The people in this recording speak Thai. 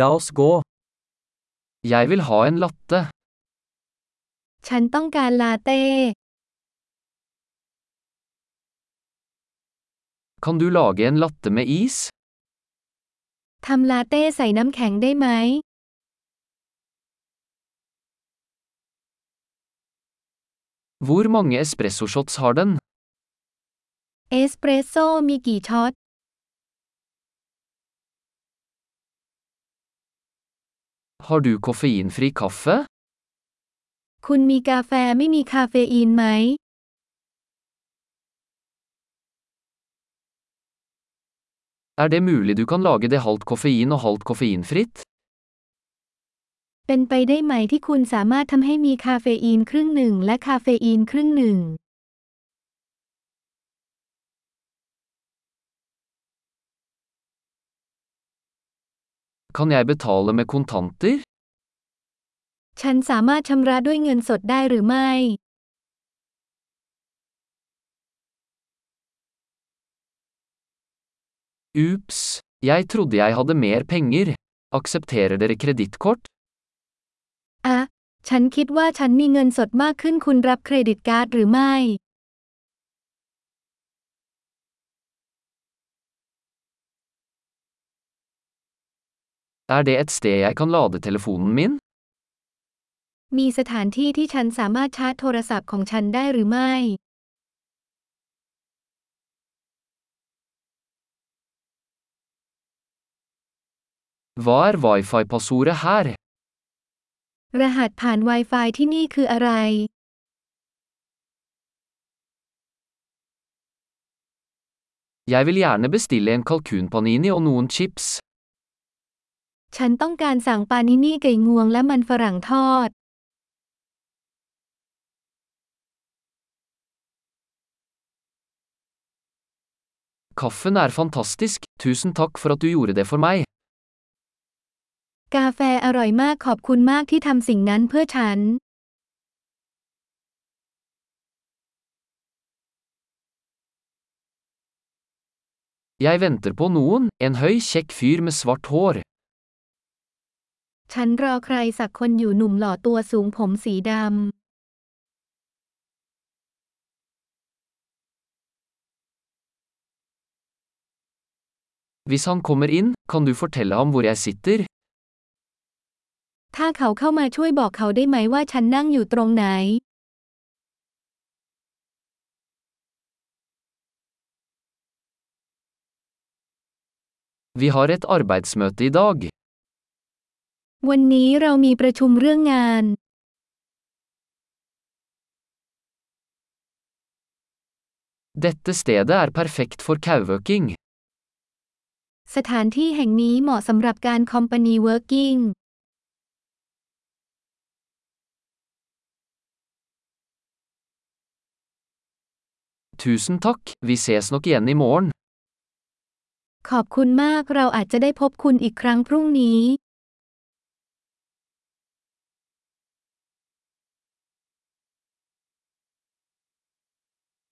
La oss gå. Jeg vil ha en latte. ฉันต้องการลาเต้ Kan du lage en latte med is? ทำลาเต้ใส่น้ำแข็งได้ไหม Hvor mange espressoshots har den? เอสเปรสโซ่มีกี่ช็อต Har du koffeinfri kaffe? คุณมีกาแฟไม่มีคาเฟอีนไหม Er det mulig du kan lage det halvt koffein og halvt koffeinfritt? เป็นไปได้ไหมที่คุณสามารถทำให้มีคาเฟอีนครึ่งหนึ่งและคาเฟอีนครึ่งหนึ่ง Kan jeg betale med kontanter? ฉันสามารถชำระด้วยเงินสดได้หรือไม่ Ups, jeg trodde jeg hadde mer penger. Aksepterer dere kredittkort? อะฉันคิดว่าฉันมีเงินสดมากขึ้นคุณรับเครดิตการ์ดหรือไม่ Er det et sted jeg kan lade telefonen min? มีสถานที่ที่ฉันสามารถชาร์จโทรศัพท์ของฉันได้หรือไม่ Hva er wifi-passordet her? รหัสผ่าน Wi-Fi ที่นี่คืออะไร Jeg vil gjerne bestille en kalkunpanini og noen chips. ฉันต้องการสั่งปานินี่ไก่งวงและมันฝรั่งทอด Kaffen er fantastisk, tusen takk for at du gjorde det for meg. กาแฟอร่อยมากขอบคุณมากที่ทำสิ่งนั้นเพื่อฉัน Jeg venter på noen, en høy, kjekk fyr med svart hår. ฉันรอใครสักคนอยู่หนุ่มหล่อตัวสูงผมสีด Hvis han kommer inn, kan du fortelle ham hvor jeg sitter? ำถ้าเขาเข้ามาช่วยบอกเขาได้ไหมว่าฉันนั่งอยู่ตรงไหน Vi har et arbeidsmøte i dag. วันนี้เรามีประชุมเรื่องงาน Dette stedet er perfekt for kauøking. สถานที่แห่งนี้เหมาะสำหรับการคอมพานีเวิร์กิ่ง Tusen takk, vi ses nok igjen i morgen. ขอบคุณมาก เราอาจจะได้พบคุณอีกครั้งพรุ่งนี้